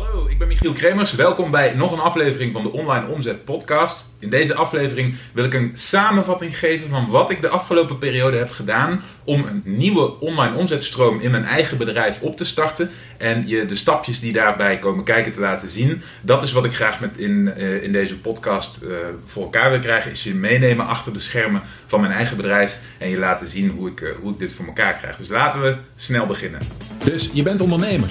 Hallo, ik ben Michiel Kremers. Welkom bij nog een aflevering van de Online Omzet Podcast. In deze aflevering wil ik een samenvatting geven van wat ik de afgelopen periode heb gedaan om een nieuwe online omzetstroom in mijn eigen bedrijf op te starten en je de stapjes die daarbij komen kijken te laten zien. Dat is wat ik graag met in, uh, in deze podcast uh, voor elkaar wil krijgen, is je meenemen achter de schermen van mijn eigen bedrijf en je laten zien hoe ik, uh, hoe ik dit voor elkaar krijg. Dus laten we snel beginnen. Dus je bent ondernemer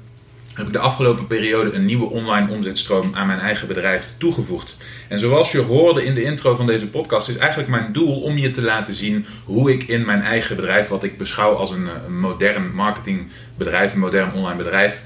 heb ik de afgelopen periode een nieuwe online omzetstroom aan mijn eigen bedrijf toegevoegd. En zoals je hoorde in de intro van deze podcast, is eigenlijk mijn doel om je te laten zien hoe ik in mijn eigen bedrijf, wat ik beschouw als een, een modern marketingbedrijf, een modern online bedrijf,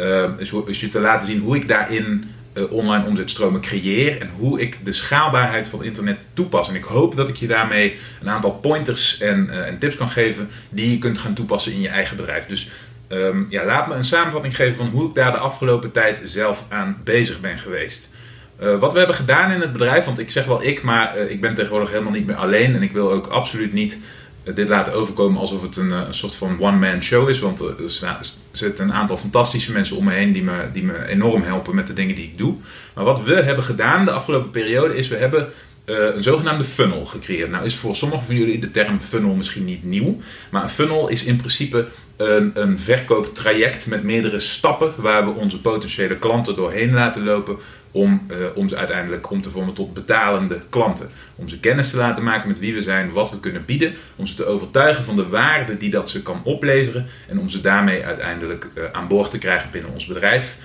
uh, is, is je te laten zien hoe ik daarin uh, online omzetstromen creëer en hoe ik de schaalbaarheid van internet toepas. En ik hoop dat ik je daarmee een aantal pointers en, en tips kan geven die je kunt gaan toepassen in je eigen bedrijf. Dus um, ja, laat me een samenvatting geven van hoe ik daar de afgelopen tijd zelf aan bezig ben geweest. Uh, wat we hebben gedaan in het bedrijf, want ik zeg wel ik, maar uh, ik ben tegenwoordig helemaal niet meer alleen. En ik wil ook absoluut niet uh, dit laten overkomen alsof het een, een soort van one-man show is. Want er zitten een aantal fantastische mensen om me heen die me, die me enorm helpen met de dingen die ik doe. Maar wat we hebben gedaan de afgelopen periode is, we hebben een zogenaamde funnel gecreëerd. Nou is voor sommigen van jullie de term funnel misschien niet nieuw. Maar een funnel is in principe een, een verkooptraject met meerdere stappen waar we onze potentiële klanten doorheen laten lopen om, uh, om ze uiteindelijk om te vormen tot betalende klanten. Om ze kennis te laten maken met wie we zijn, wat we kunnen bieden, om ze te overtuigen van de waarde die dat ze kan opleveren en om ze daarmee uiteindelijk uh, aan boord te krijgen binnen ons bedrijf.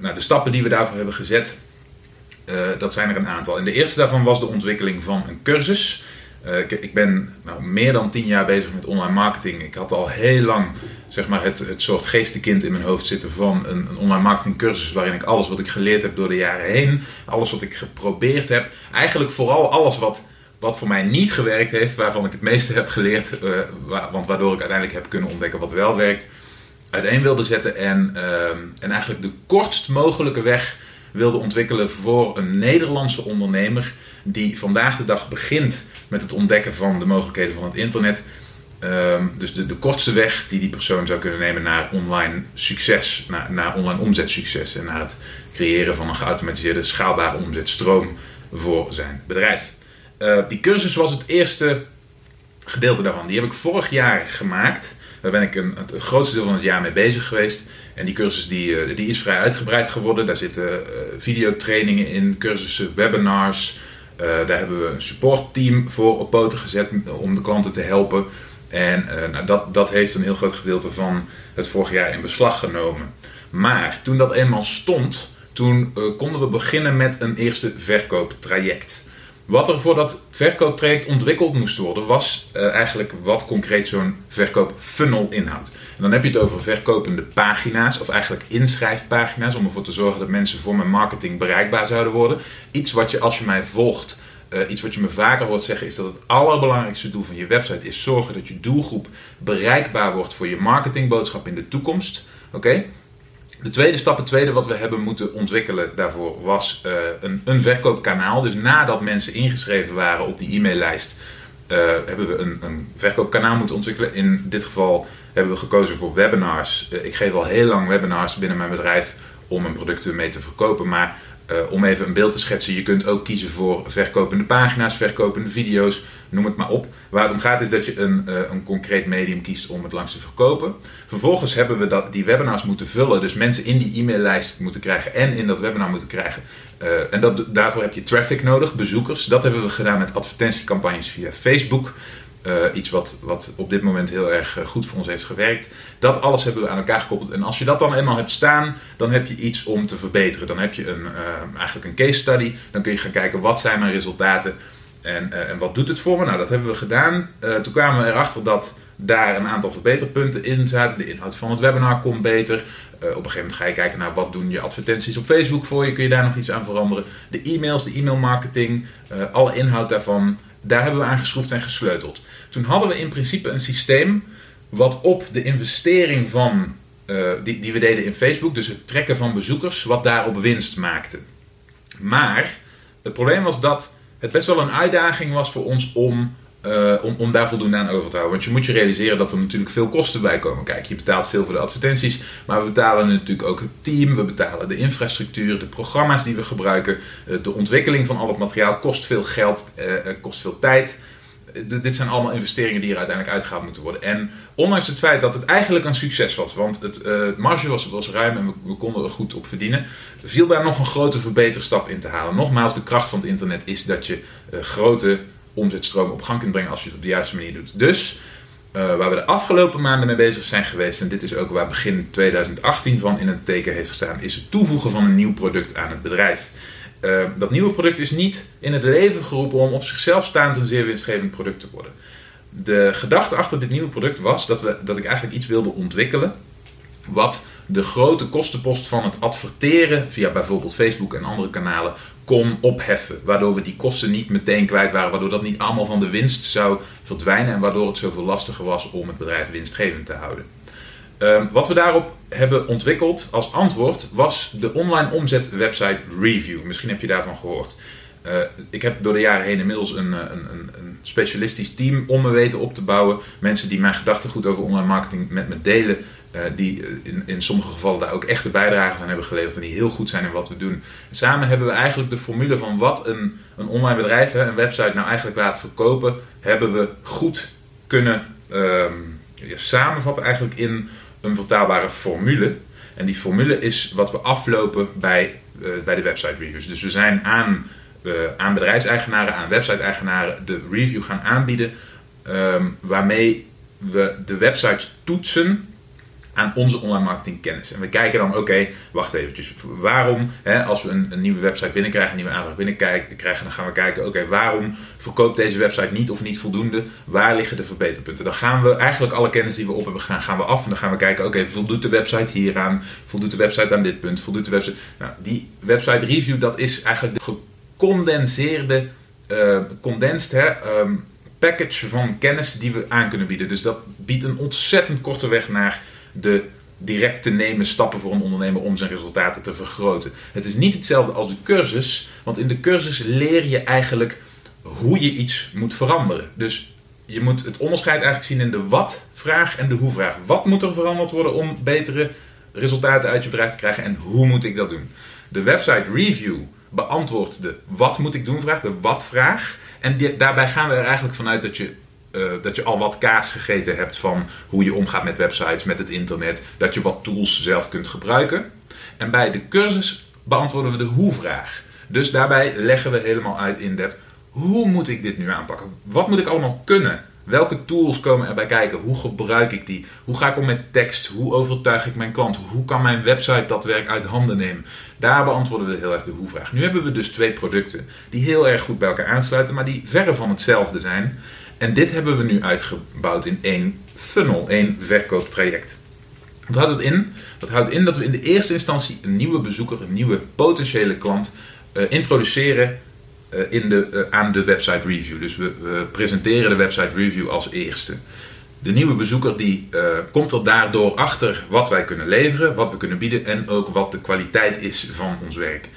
Nou, de stappen die we daarvoor hebben gezet, dat zijn er een aantal. En de eerste daarvan was de ontwikkeling van een cursus. ik, ik ben nou, meer dan tien jaar bezig met online marketing. Ik had al heel lang zeg maar het, het soort geestenkind in mijn hoofd zitten van een, een online marketing cursus waarin ik alles wat ik geleerd heb door de jaren heen, alles wat ik geprobeerd heb, eigenlijk vooral alles wat, wat voor mij niet gewerkt heeft, waarvan ik het meeste heb geleerd, uh, want waardoor ik uiteindelijk heb kunnen ontdekken wat wel werkt, uiteen wilde zetten en, uh, en eigenlijk de kortst mogelijke weg wilde ontwikkelen voor een Nederlandse ondernemer die vandaag de dag begint met het ontdekken van de mogelijkheden van het internet Um, dus de, de kortste weg die die persoon zou kunnen nemen naar online succes, naar, naar online omzetsucces en naar het creëren van een geautomatiseerde schaalbare omzetstroom voor zijn bedrijf. Uh, die cursus was het eerste gedeelte daarvan. Die heb ik vorig jaar gemaakt. Daar ben ik een, het grootste deel van het jaar mee bezig geweest. En die cursus die, uh, die is vrij uitgebreid geworden. Daar zitten uh, videotrainingen in, cursussen, webinars. daar hebben we een supportteam voor op poten gezet om de klanten te helpen. En nou, dat, dat heeft een heel groot gedeelte van het vorig jaar in beslag genomen. Maar toen dat eenmaal stond, toen konden we beginnen met een eerste verkooptraject. Wat er voor dat verkooptraject ontwikkeld moest worden, was uh, eigenlijk wat concreet zo'n verkoopfunnel inhoudt. En dan heb je het over verkopende pagina's, of eigenlijk inschrijfpagina's, om ervoor te zorgen dat mensen voor mijn marketing bereikbaar zouden worden. Iets wat je, als je mij volgt, uh, iets wat je me vaker hoort zeggen is dat het allerbelangrijkste doel van je website is zorgen dat je doelgroep bereikbaar wordt voor je marketingboodschap in de toekomst. Oké? De tweede stap, het tweede wat we hebben moeten ontwikkelen daarvoor was uh, een, een verkoopkanaal. Dus nadat mensen ingeschreven waren op die e-maillijst, uh, hebben we een, een, verkoopkanaal moeten ontwikkelen. In dit geval hebben we gekozen voor webinars. ik geef al heel lang webinars binnen mijn bedrijf om mijn producten mee te verkopen. Maar om even een beeld te schetsen, je kunt ook kiezen voor verkopende pagina's, verkopende video's, noem het maar op. Waar het om gaat is dat je een, uh, een concreet medium kiest om het langs te verkopen. Vervolgens hebben we dat, die webinars moeten vullen, dus mensen in die e-maillijst moeten krijgen en in dat webinar moeten krijgen. Uh, en dat, daarvoor heb je traffic nodig, bezoekers. Dat hebben we gedaan met advertentiecampagnes via Facebook. Uh, iets wat, wat op dit moment heel erg goed voor ons heeft gewerkt. Dat alles hebben we aan elkaar gekoppeld. En als je dat dan eenmaal hebt staan, dan heb je iets om te verbeteren. Dan heb je een, uh, eigenlijk een case study. Dan kun je gaan kijken wat zijn mijn resultaten en, uh, en wat doet het voor me. Nou, dat hebben we gedaan. toen kwamen we erachter dat daar een aantal verbeterpunten in zaten. De inhoud van het webinar komt beter. op een gegeven moment ga je kijken naar wat doen je advertenties op Facebook voor je. Kun je daar nog iets aan veranderen. De e-mails, de e-mailmarketing, alle inhoud daarvan. daar hebben we aan geschroefd en gesleuteld. Toen hadden we in principe een systeem wat op de investering van, eh, die, die we deden in Facebook, dus het trekken van bezoekers, wat daarop winst maakte. Maar het probleem was dat het best wel een uitdaging was voor ons om, uh, om, om daar voldoende aan over te houden. Want je moet je realiseren dat er natuurlijk veel kosten bij komen. Kijk, je betaalt veel voor de advertenties, maar we betalen natuurlijk ook het team, we betalen de infrastructuur, de programma's die we gebruiken, uh, de ontwikkeling van al het materiaal kost veel geld, kost veel tijd dit zijn allemaal investeringen die er uiteindelijk uitgehaald moeten worden. En ondanks het feit dat het eigenlijk een succes was, want het uh, marge was, ruim en we, konden er goed op verdienen, viel daar nog een grote verbeterstap in te halen. Nogmaals, de kracht van het internet is dat je uh, grote omzetstromen op gang kunt brengen als je het op de juiste manier doet. Dus waar we de afgelopen maanden mee bezig zijn geweest, en dit is ook waar begin 2018 van in het teken heeft gestaan, is het toevoegen van een nieuw product aan het bedrijf. Uh, dat nieuwe product is niet in het leven geroepen om op zichzelf staand een zeer winstgevend product te worden. De gedachte achter dit nieuwe product was dat, we, dat ik eigenlijk iets wilde ontwikkelen wat de grote kostenpost van het adverteren via bijvoorbeeld Facebook en andere kanalen kon opheffen. Waardoor we die kosten niet meteen kwijt waren, waardoor dat niet allemaal van de winst zou verdwijnen en waardoor het zoveel lastiger was om het bedrijf winstgevend te houden. Um, wat we daarop hebben ontwikkeld als antwoord was de online omzet website Review. Misschien heb je daarvan gehoord. Uh, ik heb door de jaren heen inmiddels een, een, een, een, specialistisch team om me weten op te bouwen. Mensen die mijn gedachtegoed over online marketing met me delen. Uh, die in, in sommige gevallen daar ook echte bijdragers aan hebben geleverd en die heel goed zijn in wat we doen. Samen hebben we eigenlijk de formule van wat een, een online bedrijf, een website, nou eigenlijk laat verkopen, hebben we goed kunnen ja, samenvatten eigenlijk in een vertaalbare formule. En die formule is wat we aflopen bij, uh, bij de website reviews. Dus we zijn aan, uh, aan bedrijfseigenaren, aan website-eigenaren de review gaan aanbieden. Um, waarmee we de websites toetsen aan onze online marketing kennis. En we kijken dan, oké, wacht eventjes. Waarom, hè, als we een, een, nieuwe website binnenkrijgen, een nieuwe aanvraag binnenkrijgen, dan gaan we kijken, oké, waarom verkoopt deze website niet of niet voldoende? Waar liggen de verbeterpunten? Dan gaan we eigenlijk alle kennis die we op hebben gedaan, gaan we af. En dan gaan we kijken, oké, voldoet de website hieraan? Voldoet de website aan dit punt? Voldoet de website... Nou, die website review, dat is eigenlijk de gecondenseerde, uh, condensed, hè, um, package van kennis die we aan kunnen bieden. Dus dat biedt een ontzettend korte weg naar de direct te nemen stappen voor een ondernemer om zijn resultaten te vergroten. Het is niet hetzelfde als de cursus, want in de cursus leer je eigenlijk hoe je iets moet veranderen. Dus je moet het onderscheid eigenlijk zien in de wat-vraag en de hoe-vraag. Wat moet er veranderd worden om betere resultaten uit je bedrijf te krijgen en hoe moet ik dat doen? De website review beantwoordt de wat moet ik doen vraag, de wat-vraag. En daarbij gaan we er eigenlijk vanuit dat je uh, dat je al wat kaas gegeten hebt van hoe je omgaat met websites, met het internet. Dat je wat tools zelf kunt gebruiken. En bij de cursus beantwoorden we de hoe-vraag. Dus daarbij leggen we helemaal uit in depth. Hoe moet ik dit nu aanpakken? Wat moet ik allemaal kunnen? Welke tools komen erbij kijken? Hoe gebruik ik die? Hoe ga ik om met tekst? Hoe overtuig ik mijn klant? Hoe kan mijn website dat werk uit handen nemen? Daar beantwoorden we heel erg de hoe-vraag. Nu hebben we dus twee producten die heel erg goed bij elkaar aansluiten, maar die verre van hetzelfde zijn. En dit hebben we nu uitgebouwd in één funnel, één verkooptraject. Wat houdt het in? Dat houdt in dat we in de eerste instantie een nieuwe bezoeker, een nieuwe potentiële klant uh, introduceren uh, in de, uh, aan de website review. Dus we, we, presenteren de website review als eerste. De nieuwe bezoeker die komt er daardoor achter wat wij kunnen leveren, wat we kunnen bieden en ook wat de kwaliteit is van ons werk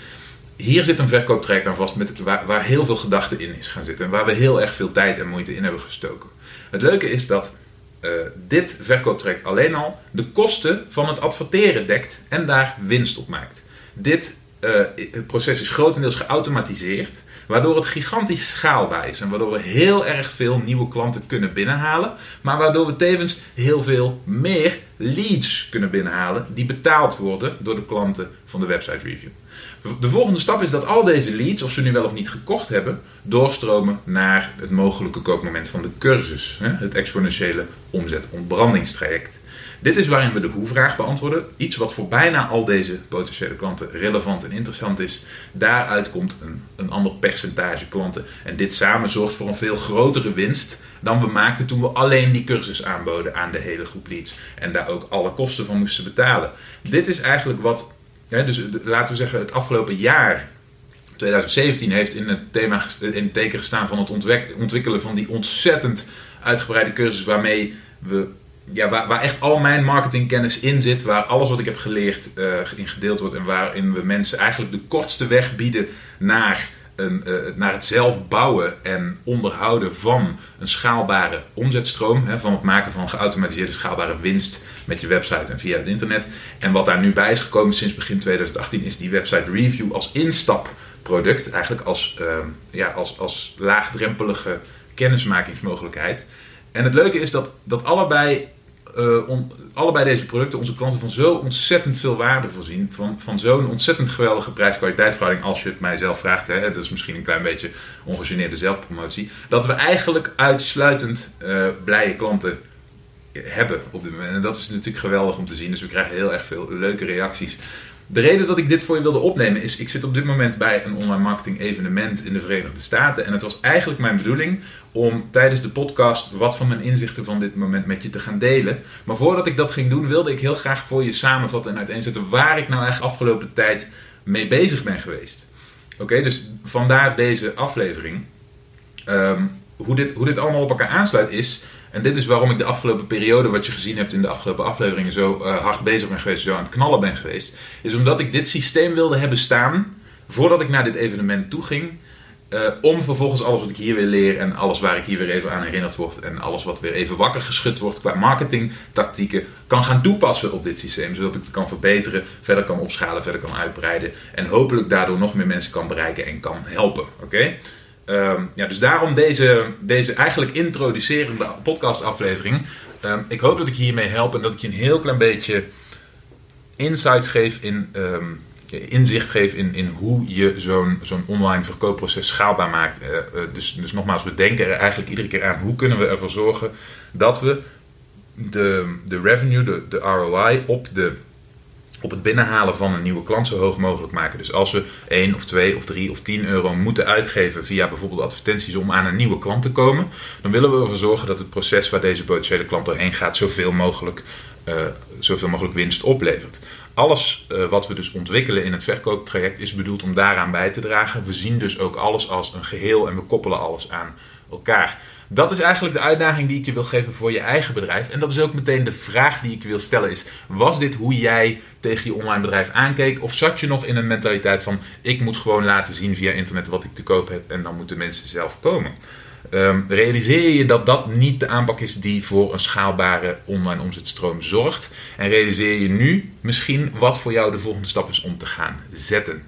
hier zit een verkooptraject aan vast met, waar, heel veel gedachten in is gaan zitten. En waar we heel erg veel tijd en moeite in hebben gestoken. Het leuke is dat uh, dit verkooptraject alleen al de kosten van het adverteren dekt en daar winst op maakt. Dit uh, proces is grotendeels geautomatiseerd, waardoor het gigantisch schaalbaar is en waardoor we heel erg veel nieuwe klanten kunnen binnenhalen, maar waardoor we tevens heel veel meer leads kunnen binnenhalen die betaald worden door de klanten van de website review. De volgende stap is dat al deze leads, of ze nu wel of niet gekocht hebben, doorstromen naar het mogelijke koopmoment van de cursus. Het exponentiële omzet-ontbrandingstraject. Dit is waarin we de hoe-vraag beantwoorden. Iets wat voor bijna al deze potentiële klanten relevant en interessant is. Daaruit komt een, een ander percentage klanten. En dit samen zorgt voor een veel grotere winst dan we maakten toen we alleen die cursus aanboden aan de hele groep leads. En daar ook alle kosten van moesten betalen. Dit is eigenlijk wat dus laten we zeggen, het afgelopen jaar 2017 heeft in het, thema, in het teken gestaan van het ontwikkelen van die ontzettend uitgebreide cursus waarmee we ja, waar, waar, echt al mijn marketingkennis in zit, waar alles wat ik heb geleerd uh, in gedeeld wordt en waarin we mensen eigenlijk de kortste weg bieden naar, uh, naar het zelf bouwen en onderhouden van een schaalbare omzetstroom. Hè, van het maken van geautomatiseerde schaalbare winst met je website en via het internet. En wat daar nu bij is gekomen sinds begin 2018 is die website review als instapproduct. Eigenlijk als, uh, ja, als, als laagdrempelige kennismakingsmogelijkheid. En het leuke is dat, dat allebei on, allebei deze producten onze klanten van zo ontzettend veel waarde voorzien. Van, van zo'n ontzettend geweldige prijs-kwaliteitverhouding. Als je het mij zelf vraagt, hè, dat is misschien een klein beetje ongegeneerde zelfpromotie. Dat we eigenlijk uitsluitend uh, blije klanten hebben op dit moment. En dat is natuurlijk geweldig om te zien. Dus we krijgen heel erg veel leuke reacties. De reden dat ik dit voor je wilde opnemen is, ik zit op dit moment bij een online marketing evenement in de Verenigde Staten. En het was eigenlijk mijn bedoeling om tijdens de podcast wat van mijn inzichten van dit moment met je te gaan delen. Maar voordat ik dat ging doen, wilde ik heel graag voor je samenvatten en uiteenzetten waar ik nou eigenlijk afgelopen tijd mee bezig ben geweest. Oké, dus vandaar deze aflevering. Um, hoe, dit, hoe dit allemaal op elkaar aansluit is en dit is waarom ik de afgelopen periode, wat je gezien hebt in de afgelopen afleveringen, zo uh, hard bezig ben geweest, zo aan het knallen ben geweest. Is omdat ik dit systeem wilde hebben staan voordat ik naar dit evenement toe ging. Uh, om vervolgens alles wat ik hier weer leer en alles waar ik hier weer even aan herinnerd word en alles wat weer even wakker geschud wordt qua marketingtactieken kan gaan toepassen op dit systeem. Zodat ik het kan verbeteren, verder kan opschalen, verder kan uitbreiden en hopelijk daardoor nog meer mensen kan bereiken en kan helpen. Oké? Um, ja, dus daarom deze, deze eigenlijk introducerende podcastaflevering. Um, ik hoop dat ik je hiermee help en dat ik je een heel klein beetje insights geef in, um, inzicht geef in, in hoe je zo'n zo'n online verkoopproces schaalbaar maakt. Uh, uh, dus, dus nogmaals, we denken er eigenlijk iedere keer aan hoe kunnen we ervoor zorgen dat we de, de revenue, de, de ROI op de op het binnenhalen van een nieuwe klant zo hoog mogelijk maken. Dus als we 1 of 2 of 3 of 10 euro moeten uitgeven via bijvoorbeeld advertenties om aan een nieuwe klant te komen, dan willen we ervoor zorgen dat het proces waar deze potentiële klant doorheen gaat zoveel mogelijk, uh, zoveel mogelijk winst oplevert. Alles uh, wat we dus ontwikkelen in het verkooptraject is bedoeld om daaraan bij te dragen. We zien dus ook alles als een geheel en we koppelen alles aan Dat is eigenlijk de uitdaging die ik je wil geven voor je eigen bedrijf. En dat is ook meteen de vraag die ik wil stellen is, was dit hoe jij tegen je online bedrijf aankeek? Of zat je nog in een mentaliteit van, ik moet gewoon laten zien via internet wat ik te koop heb en dan moeten mensen zelf komen? Um, realiseer je dat dat niet de aanpak is die voor een schaalbare online omzetstroom zorgt? En realiseer je nu misschien wat voor jou de volgende stap is om te gaan zetten?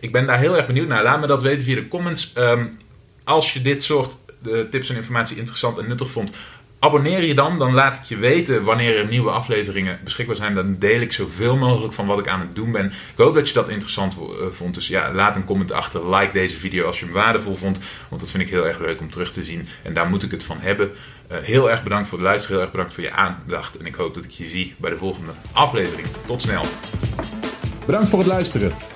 Ik ben daar heel erg benieuwd naar. Laat me dat weten via de comments. Um, als je dit soort de tips en informatie interessant en nuttig vond, abonneer je dan. Dan laat ik je weten wanneer er nieuwe afleveringen beschikbaar zijn. Dan deel ik zoveel mogelijk van wat ik aan het doen ben. Ik hoop dat je dat interessant eh, vond. Dus ja, laat een comment achter. Like deze video als je hem waardevol vond. Want dat vind ik heel erg leuk om terug te zien. En daar moet ik het van hebben. Uh, heel erg bedankt voor het luisteren. Heel erg bedankt voor je aandacht. En ik hoop dat ik je zie bij de volgende aflevering. Tot snel. Bedankt voor het luisteren.